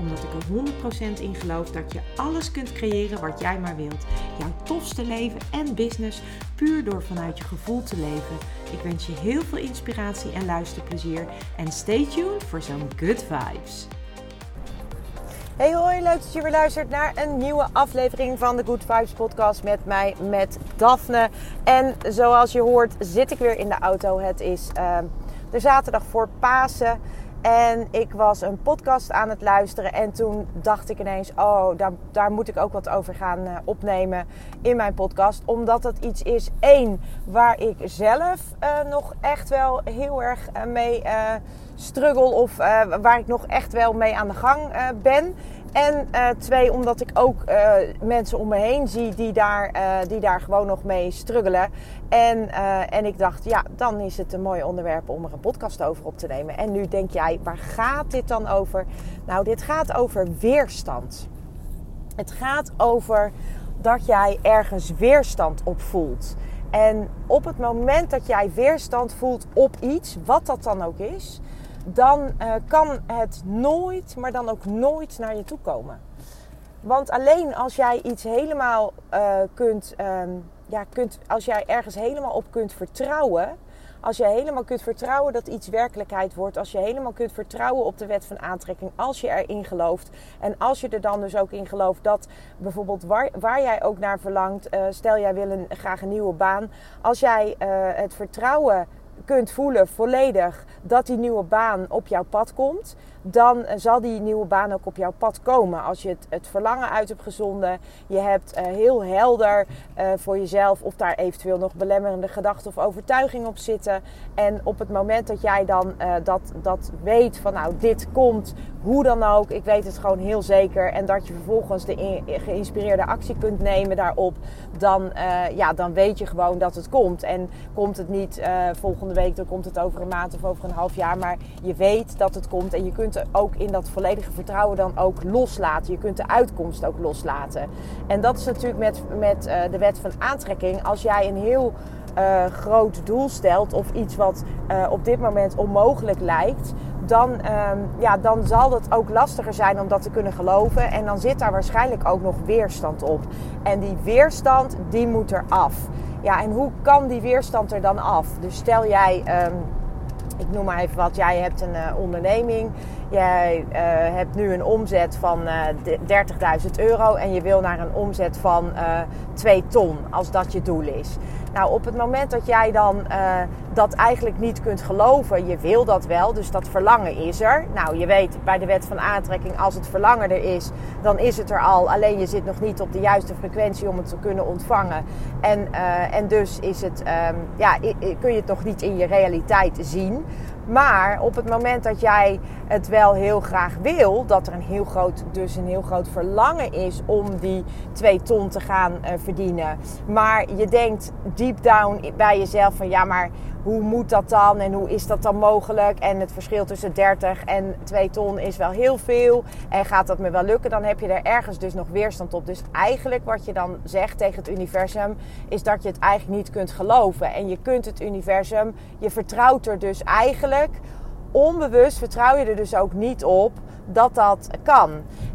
Omdat ik er 100% in geloof dat je alles kunt creëren wat jij maar wilt. Jouw tofste leven en business puur door vanuit je gevoel te leven. Ik wens je heel veel inspiratie en luisterplezier. En stay tuned voor zo'n good vibes. Hey hoi, leuk dat je weer luistert naar een nieuwe aflevering van de Good Vibes podcast met mij, met Daphne. En zoals je hoort zit ik weer in de auto. Het is uh, de zaterdag voor Pasen. En ik was een podcast aan het luisteren. En toen dacht ik ineens: Oh, daar, daar moet ik ook wat over gaan uh, opnemen in mijn podcast. Omdat het iets is, één, waar ik zelf uh, nog echt wel heel erg uh, mee struggle. Of waar ik nog echt wel mee aan de gang ben. En uh, twee, omdat ik ook uh, mensen om me heen zie die daar, uh, die daar gewoon nog mee struggelen. En, en ik dacht, ja, dan is het een mooi onderwerp om er een podcast over op te nemen. En nu denk jij, waar gaat dit dan over? Nou, dit gaat over weerstand. Het gaat over dat jij ergens weerstand op voelt. En op het moment dat jij weerstand voelt op iets, wat dat dan ook is, dan uh, kan het nooit, maar dan ook nooit naar je toe komen. Want alleen als jij iets helemaal uh, kunt, um, ja, kunt, als jij ergens helemaal op kunt vertrouwen, als je helemaal kunt vertrouwen dat iets werkelijkheid wordt, als je helemaal kunt vertrouwen op de wet van aantrekking, als je erin gelooft en als je er dan dus ook in gelooft dat bijvoorbeeld waar, waar jij ook naar verlangt, uh, stel jij wil een, graag een nieuwe baan, als jij het vertrouwen kunt voelen volledig dat die nieuwe baan op jouw pad komt, dan zal die nieuwe baan ook op jouw pad komen. Als je het, verlangen uit hebt gezonden, je hebt uh, heel helder uh, voor jezelf of daar eventueel nog belemmerende gedachten of overtuigingen op zitten. En op het moment dat jij dan uh, dat, dat weet van nou dit komt, hoe dan ook, ik weet het gewoon heel zeker. En dat je vervolgens de geïnspireerde actie kunt nemen daarop, dan, ja, dan weet je gewoon dat het komt. En komt het niet volgende week, dan komt het over een maand of over een half jaar. Maar je weet dat het komt en je kunt ook in dat volledige vertrouwen dan ook loslaten. Je kunt de uitkomst ook loslaten. En dat is natuurlijk met, met uh, de wet van aantrekking. Als jij een heel uh, groot doel stelt of iets wat uh, op dit moment onmogelijk lijkt, dan, uh, ja, dan zal het ook lastiger zijn om dat te kunnen geloven. En dan zit daar waarschijnlijk ook nog weerstand op. En die weerstand, die moet er af. Ja, en hoe kan die weerstand er dan af? Dus stel jij, um, ik noem maar even wat, jij hebt een onderneming. Jij uh, hebt nu een omzet van uh, 30.000 euro en je wil naar een omzet van 2 ton, als dat je doel is. Nou, op het moment dat jij dan uh, dat eigenlijk niet kunt geloven, je wil dat wel, dus dat verlangen is er. Nou, je weet bij de wet van aantrekking, als het verlangen er is, dan is het er al. Alleen je zit nog niet op de juiste frequentie om het te kunnen ontvangen. En, uh, en dus is het, um, ja, kun je het nog niet in je realiteit zien. Maar op het moment dat jij het wel heel graag wil, dat er een heel groot, dus een heel groot verlangen is om die 2 ton te gaan uh, verdienen. Maar je denkt deep down bij jezelf van ja, maar hoe moet dat dan en hoe is dat dan mogelijk? En het verschil tussen 30 en 2 ton is wel heel veel. En gaat dat me wel lukken? Dan heb je er ergens dus nog weerstand op. Dus eigenlijk wat je dan zegt tegen het universum is dat je het eigenlijk niet kunt geloven. En je kunt het universum, je vertrouwt er dus eigenlijk onbewust vertrouw je er dus ook niet op dat dat kan.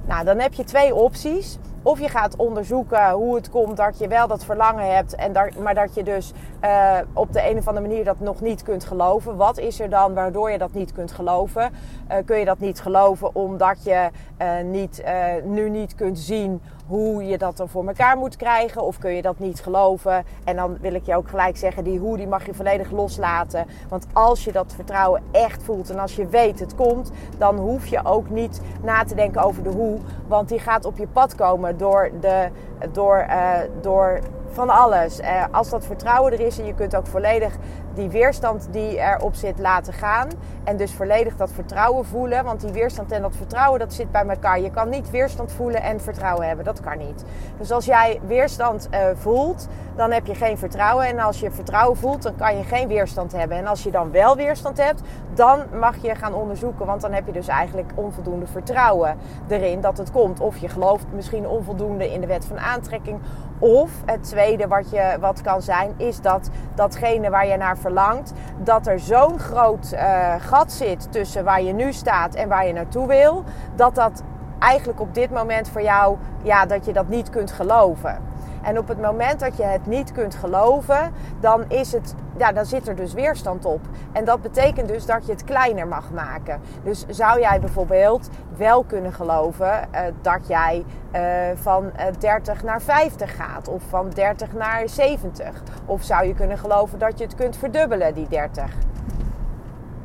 Nou, dan heb je twee opties. Of je gaat onderzoeken hoe het komt dat je wel dat verlangen hebt, en daar, maar dat je dus uh, op de een of andere manier dat nog niet kunt geloven. Wat is er dan waardoor je dat niet kunt geloven? Uh, kun je dat niet geloven omdat je uh, niet, nu niet kunt zien hoe je dat dan voor elkaar moet krijgen? Of kun je dat niet geloven? En dan wil ik je ook gelijk zeggen, die hoe die mag je volledig loslaten. Want als je dat vertrouwen echt voelt en als je weet het komt, dan hoef je ook niet na te denken over de hoe. Want die gaat op je pad komen door, de, door, uh, door van alles. Uh, als dat vertrouwen er is en je kunt ook volledig die weerstand die erop zit laten gaan. En dus volledig dat vertrouwen voelen. Want die weerstand en dat vertrouwen dat zit bij elkaar. Je kan niet weerstand voelen en vertrouwen hebben. Dat kan niet. Dus als jij weerstand uh, voelt, dan heb je geen vertrouwen. En als je vertrouwen voelt, dan kan je geen weerstand hebben. En als je dan wel weerstand hebt, dan mag je gaan onderzoeken. Want dan heb je dus eigenlijk onvoldoende vertrouwen erin dat het komt. Of je gelooft misschien onvoldoende in de wet van aantrekking. Of het tweede wat, je, wat kan zijn, is dat datgene waar je naar verlangt, dat er zo'n groot uh, gat zit tussen waar je nu staat en waar je naartoe wil, dat dat eigenlijk op dit moment voor jou, ja, dat je dat niet kunt geloven. En op het moment dat je het niet kunt geloven, dan, is het, ja, dan zit er dus weerstand op. En dat betekent dus dat je het kleiner mag maken. Dus zou jij bijvoorbeeld wel kunnen geloven uh, dat jij uh, van 30 naar 50 gaat, of van 30 naar 70? Of zou je kunnen geloven dat je het kunt verdubbelen, die 30?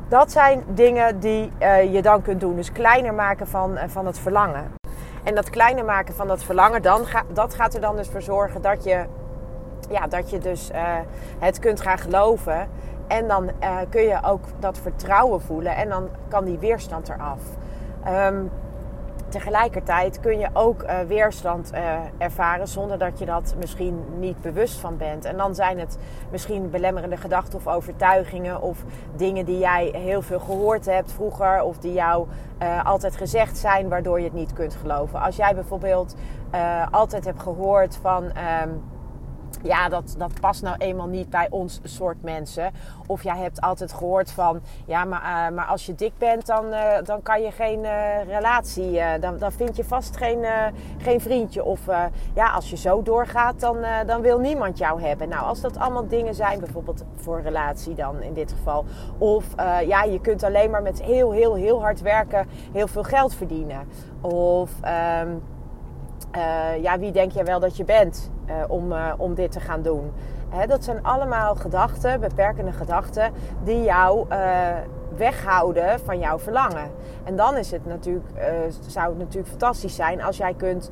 Dat zijn dingen die je dan kunt doen. Dus kleiner maken van, van het verlangen. En dat kleiner maken van dat verlangen, dan dat gaat er dan dus voor zorgen dat je, ja, dat je dus uh, het kunt gaan geloven. En dan uh, kun je ook dat vertrouwen voelen en dan kan die weerstand eraf. Um, tegelijkertijd kun je ook uh, weerstand uh, ervaren zonder dat je dat misschien niet bewust van bent. En dan zijn het misschien belemmerende gedachten of overtuigingen of dingen die jij heel veel gehoord hebt vroeger of die jou uh, altijd gezegd zijn waardoor je het niet kunt geloven. Als jij bijvoorbeeld altijd hebt gehoord van. Um, ja, dat, dat past nou eenmaal niet bij ons soort mensen. Of jij hebt altijd gehoord van, ja, maar, uh, maar als je dik bent, dan, uh, dan kan je geen uh, relatie, dan, dan vind je vast geen, geen vriendje. Of ja, als je zo doorgaat, dan, dan wil niemand jou hebben. Nou, als dat allemaal dingen zijn, bijvoorbeeld voor relatie dan in dit geval. Of ja, je kunt alleen maar met heel, heel, heel hard werken heel veel geld verdienen. Of... Um, uh, ja, wie denk jij wel dat je bent uh, om, uh, om dit te gaan doen? Dat zijn allemaal gedachten, beperkende gedachten, die jou weghouden van jouw verlangen. En dan is het natuurlijk, zou het natuurlijk fantastisch zijn als jij kunt,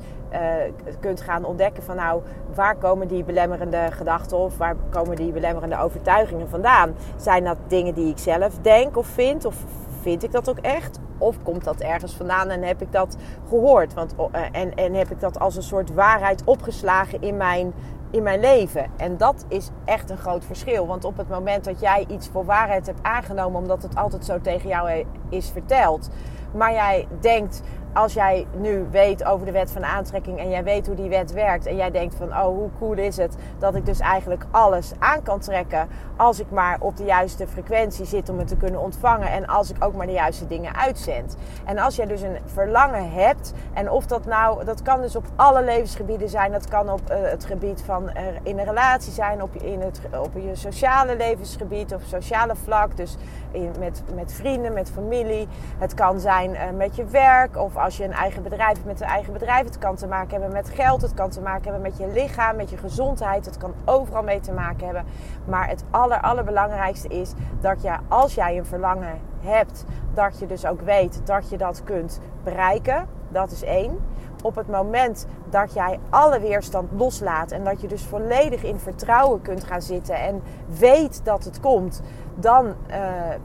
kunt gaan ontdekken van nou, waar komen die belemmerende gedachten of waar komen die belemmerende overtuigingen vandaan? Zijn dat dingen die ik zelf denk of vind of vind ik dat ook echt? Of komt dat ergens vandaan en heb ik dat gehoord? Want, eh, en, en heb ik dat als een soort waarheid opgeslagen in mijn, in mijn leven? En dat is echt een groot verschil. Want op het moment dat jij iets voor waarheid hebt aangenomen, omdat het altijd zo tegen jou is verteld, maar jij denkt als jij nu weet over de wet van aantrekking en jij weet hoe die wet werkt en jij denkt van oh hoe cool is het dat ik dus eigenlijk alles aan kan trekken als ik maar op de juiste frequentie zit om het te kunnen ontvangen en als ik ook maar de juiste dingen uitzend. En als jij dus een verlangen hebt en of dat nou, dat kan dus op alle levensgebieden zijn, dat kan op uh, het gebied van uh, in een relatie zijn, op, in het, op je sociale levensgebied of sociale vlak, dus in, met, met vrienden, met familie. Het kan zijn uh, met je werk of als je een eigen bedrijf hebt met een eigen bedrijf. Het kan te maken hebben met geld. Het kan te maken hebben met je lichaam, met je gezondheid. Het kan overal mee te maken hebben. Maar het aller, allerbelangrijkste is dat je, als jij een verlangen hebt, dat je dus ook weet dat je dat kunt bereiken. Dat is één. Op het moment dat jij alle weerstand loslaat en dat je dus volledig in vertrouwen kunt gaan zitten en weet dat het komt, dan, uh,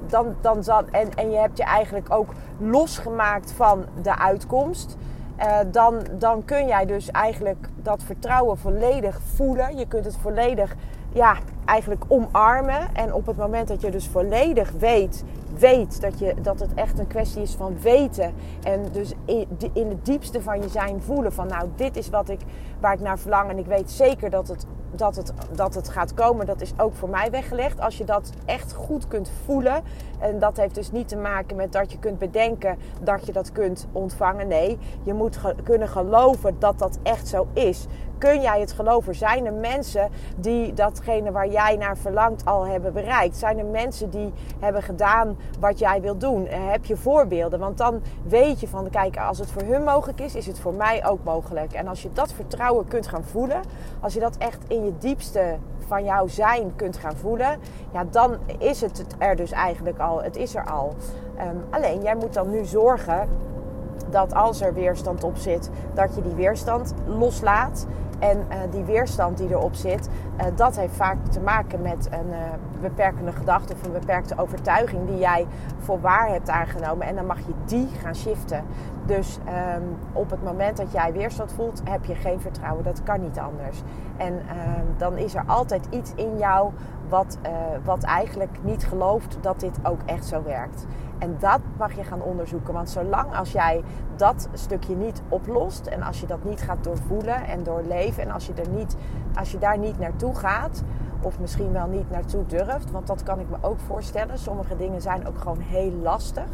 dan, dan zal, en, en je hebt je eigenlijk ook losgemaakt van de uitkomst. Uh, dan, dan kun jij dus eigenlijk dat vertrouwen volledig voelen. Je kunt het volledig ja, eigenlijk omarmen. En op het moment dat je dus volledig weet, weet dat, je, dat het echt een kwestie is van weten. En dus in, in het diepste van je zijn voelen van nou, dit is wat ik, waar ik naar verlang. En ik weet zeker dat het, dat, het, dat het gaat komen. Dat is ook voor mij weggelegd. Als je dat echt goed kunt voelen. En dat heeft dus niet te maken met dat je kunt bedenken dat je dat kunt ontvangen. Nee, je moet kunnen geloven dat dat echt zo is. Kun jij het geloven? Zijn er mensen die datgene waar jij naar verlangt al hebben bereikt? Zijn er mensen die hebben gedaan wat jij wilt doen? Heb je voorbeelden? Want dan weet je van, kijk, als het voor hun mogelijk is, is het voor mij ook mogelijk. En als je dat vertrouwen kunt gaan voelen, als je dat echt in je diepste van jouw zijn kunt gaan voelen, ja, dan is het er dus eigenlijk al. Het is er al. Um, alleen jij moet dan nu zorgen dat als er weerstand op zit, dat je die weerstand loslaat. En uh, die weerstand die erop zit, uh, dat heeft vaak te maken met een uh, beperkende gedachte of een beperkte overtuiging die jij voor waar hebt aangenomen. En dan mag je die gaan shiften. Dus ehm, op het moment dat jij weerstand voelt, heb je geen vertrouwen. Dat kan niet anders. En ehm, dan is er altijd iets in jou wat, uh, wat eigenlijk niet gelooft dat dit ook echt zo werkt. En dat mag je gaan onderzoeken. Want zolang als jij dat stukje niet oplost en als je dat niet gaat doorvoelen en doorleven en als je, er niet, als je daar niet naartoe gaat, of misschien wel niet naartoe durft, want dat kan ik me ook voorstellen. Sommige dingen zijn ook gewoon heel lastig.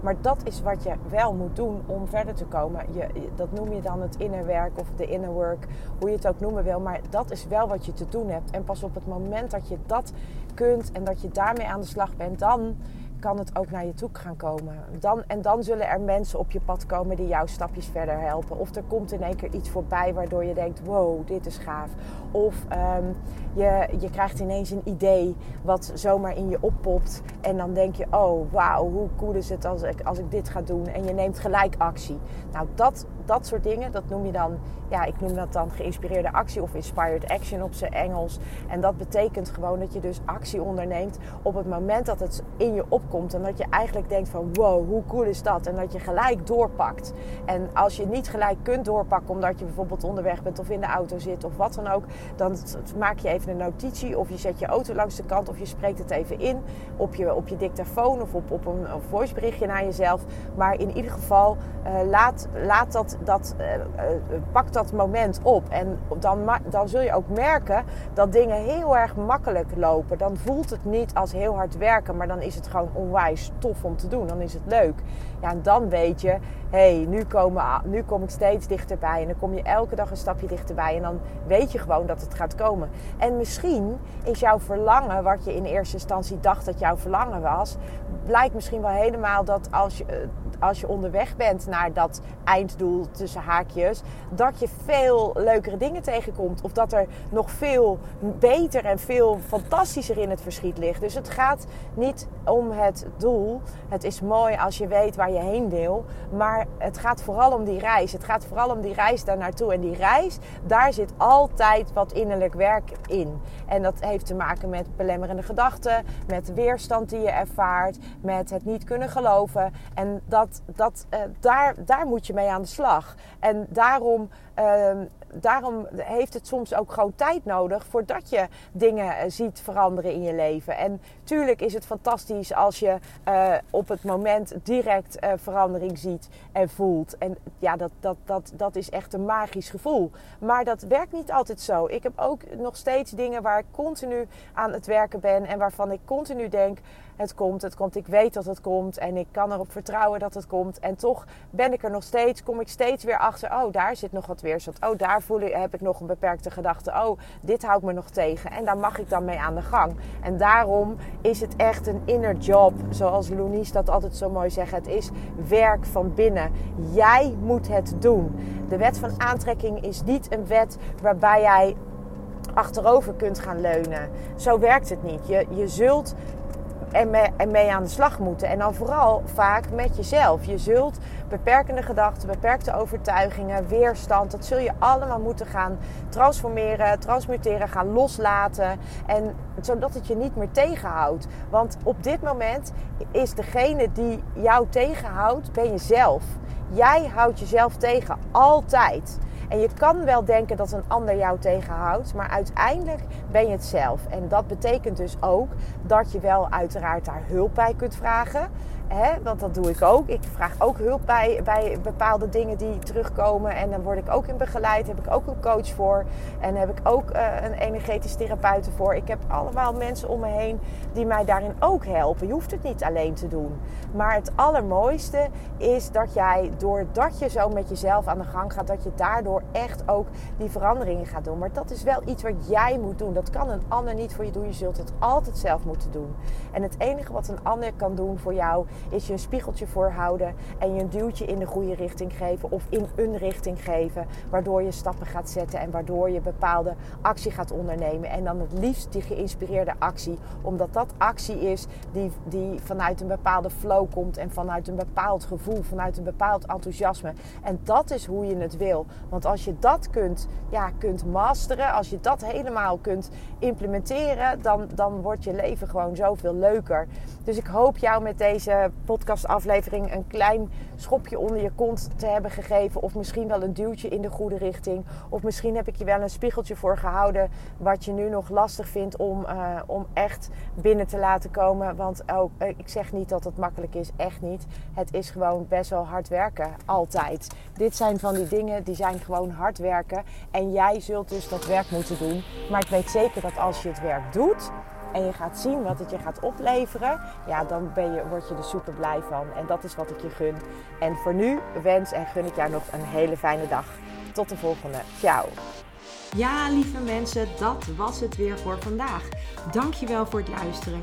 Maar dat is wat je wel moet doen om verder te komen. Je, dat noem je dan het inner werk of de inner work, hoe je het ook noemen wil. Maar dat is wel wat je te doen hebt. En pas op het moment dat je dat kunt en dat je daarmee aan de slag bent, dan kan het ook naar je toe gaan komen. Dan, en dan zullen er mensen op je pad komen die jou stapjes verder helpen. Of er komt in één keer iets voorbij waardoor je denkt: wow, dit is gaaf. Of um, je, je krijgt ineens een idee wat zomaar in je oppopt. En dan denk je: oh wauw, hoe cool is het als ik, als ik dit ga doen? En je neemt gelijk actie. Nou, dat, dat soort dingen, dat noem je dan, ja, ik noem dat dan geïnspireerde actie of inspired action op zijn Engels. En dat betekent gewoon dat je dus actie onderneemt op het moment dat het in je opkomt. En dat je eigenlijk denkt van wow, hoe cool is dat? En dat je gelijk doorpakt. En als je niet gelijk kunt doorpakken omdat je bijvoorbeeld onderweg bent of in de auto zit of wat dan ook, dan maak je even een notitie of je zet je auto langs de kant of je spreekt het even in op je, op je dictafoon of op, op een, een voiceberichtje naar jezelf. Maar in ieder geval uh, laat, laat dat dat, uh, pak dat moment op. En dan, dan zul je ook merken dat dingen heel erg makkelijk lopen. Dan voelt het niet als heel hard werken, maar dan is het gewoon onwijs tof om te doen. Dan is het leuk. Ja, dan weet je, hé, hey, nu, nu kom ik steeds dichterbij. En dan kom je elke dag een stapje dichterbij. En dan weet je gewoon dat het gaat komen. En misschien is jouw verlangen, wat je in eerste instantie dacht dat jouw verlangen was, blijkt misschien wel helemaal dat als je, eh, als je onderweg bent naar dat einddoel tussen haakjes, dat je veel leukere dingen tegenkomt. Of dat er nog veel beter en veel fantastischer in het verschiet ligt. Dus het gaat niet om het doel. Het is mooi als je weet waar je heen wil. Maar het gaat vooral om die reis. Het gaat vooral om die reis daar naartoe. En die reis, daar zit altijd wat innerlijk werk in. En dat heeft te maken met belemmerende gedachten, met weerstand die je ervaart, met het niet kunnen geloven. En dat, dat, uh, daar, daar moet je mee aan de slag. En daarom uh, daarom heeft het soms ook gewoon tijd nodig voordat je dingen eh, ziet veranderen in je leven. En tuurlijk is het fantastisch als je uh, op het moment direct verandering ziet en voelt. En ja, dat, dat, dat, dat is echt een magisch gevoel. Maar dat werkt niet altijd zo. Ik heb ook nog steeds dingen waar ik continu aan het werken ben en waarvan ik continu denk het komt, het komt. Ik weet dat het komt en ik kan erop vertrouwen dat het komt. En toch ben ik er nog steeds, kom ik steeds weer achter. Oh, daar zit nog wat weerstand. Oh, daar voel ik, heb ik nog een beperkte gedachte. Oh, dit houdt me nog tegen. En daar mag ik dan mee aan de gang. En daarom is het echt een inner job. Zoals Loenies dat altijd zo mooi zegt. Het is werk van binnen. Jij moet het doen. De wet van aantrekking is niet een wet waarbij jij achterover kunt gaan leunen. Zo werkt het niet. Je, je zult en mee, mee aan de slag moeten. En dan vooral vaak met jezelf. Je zult beperkende gedachten, beperkte overtuigingen, weerstand, dat zul je allemaal moeten gaan transformeren, transmuteren, gaan loslaten. En zodat het je niet meer tegenhoudt. Want op dit moment is degene die jou tegenhoudt, ben je zelf. Jij houdt jezelf tegen, altijd. En je kan wel denken dat een ander jou tegenhoudt, maar uiteindelijk ben je het zelf. En dat betekent dus ook dat je wel uiteraard daar hulp bij kunt vragen. Hè? Want dat doe ik ook. Ik vraag ook hulp bij, bij bepaalde dingen die terugkomen. En dan word ik ook in begeleid. Heb ik ook een coach voor. En heb ik ook uh, een energetisch therapeut voor. Ik heb allemaal mensen om me heen die mij daarin ook helpen. Je hoeft het niet alleen te doen. Maar het allermooiste is dat jij, doordat je zo met jezelf aan de gang gaat, dat je daardoor echt ook die veranderingen gaat doen. Maar dat is wel iets wat jij moet doen. Dat kan een ander niet voor je doen. Je zult het altijd zelf moeten doen. En het enige wat een ander kan doen voor jou is je een spiegeltje voorhouden en je een duwtje in de goede richting geven of in een richting geven, waardoor je stappen gaat zetten en waardoor je bepaalde actie gaat ondernemen. En dan het liefst die geïnspireerde actie, omdat dat actie is die, die vanuit een bepaalde flow komt en vanuit een bepaald gevoel, vanuit een bepaald enthousiasme. En dat is hoe je het wil. Want als je dat kunt, ja, kunt masteren, als je dat helemaal kunt implementeren, dan, dan wordt je leven gewoon zoveel leuker. Dus ik hoop jou met deze podcastaflevering een klein schopje onder je kont te hebben gegeven. Of misschien wel een duwtje in de goede richting. Of misschien heb ik je wel een spiegeltje voor gehouden. Wat je nu nog lastig vindt om, uh, om echt binnen te laten komen. Want ook, uh, ik zeg niet dat het makkelijk is. Echt niet. Het is gewoon best wel hard werken. Altijd. Dit zijn van die dingen die zijn gewoon hard werken. En jij zult dus dat werk moeten doen. Maar ik weet zeker dat als je het werk doet en je gaat zien wat het je gaat opleveren, ja, dan ben je, word je er super blij van. En dat is wat ik je gun. En voor nu wens en gun ik jou nog een hele fijne dag. Tot de volgende. Ciao. Ja, lieve mensen, dat was het weer voor vandaag. Dankjewel voor het luisteren.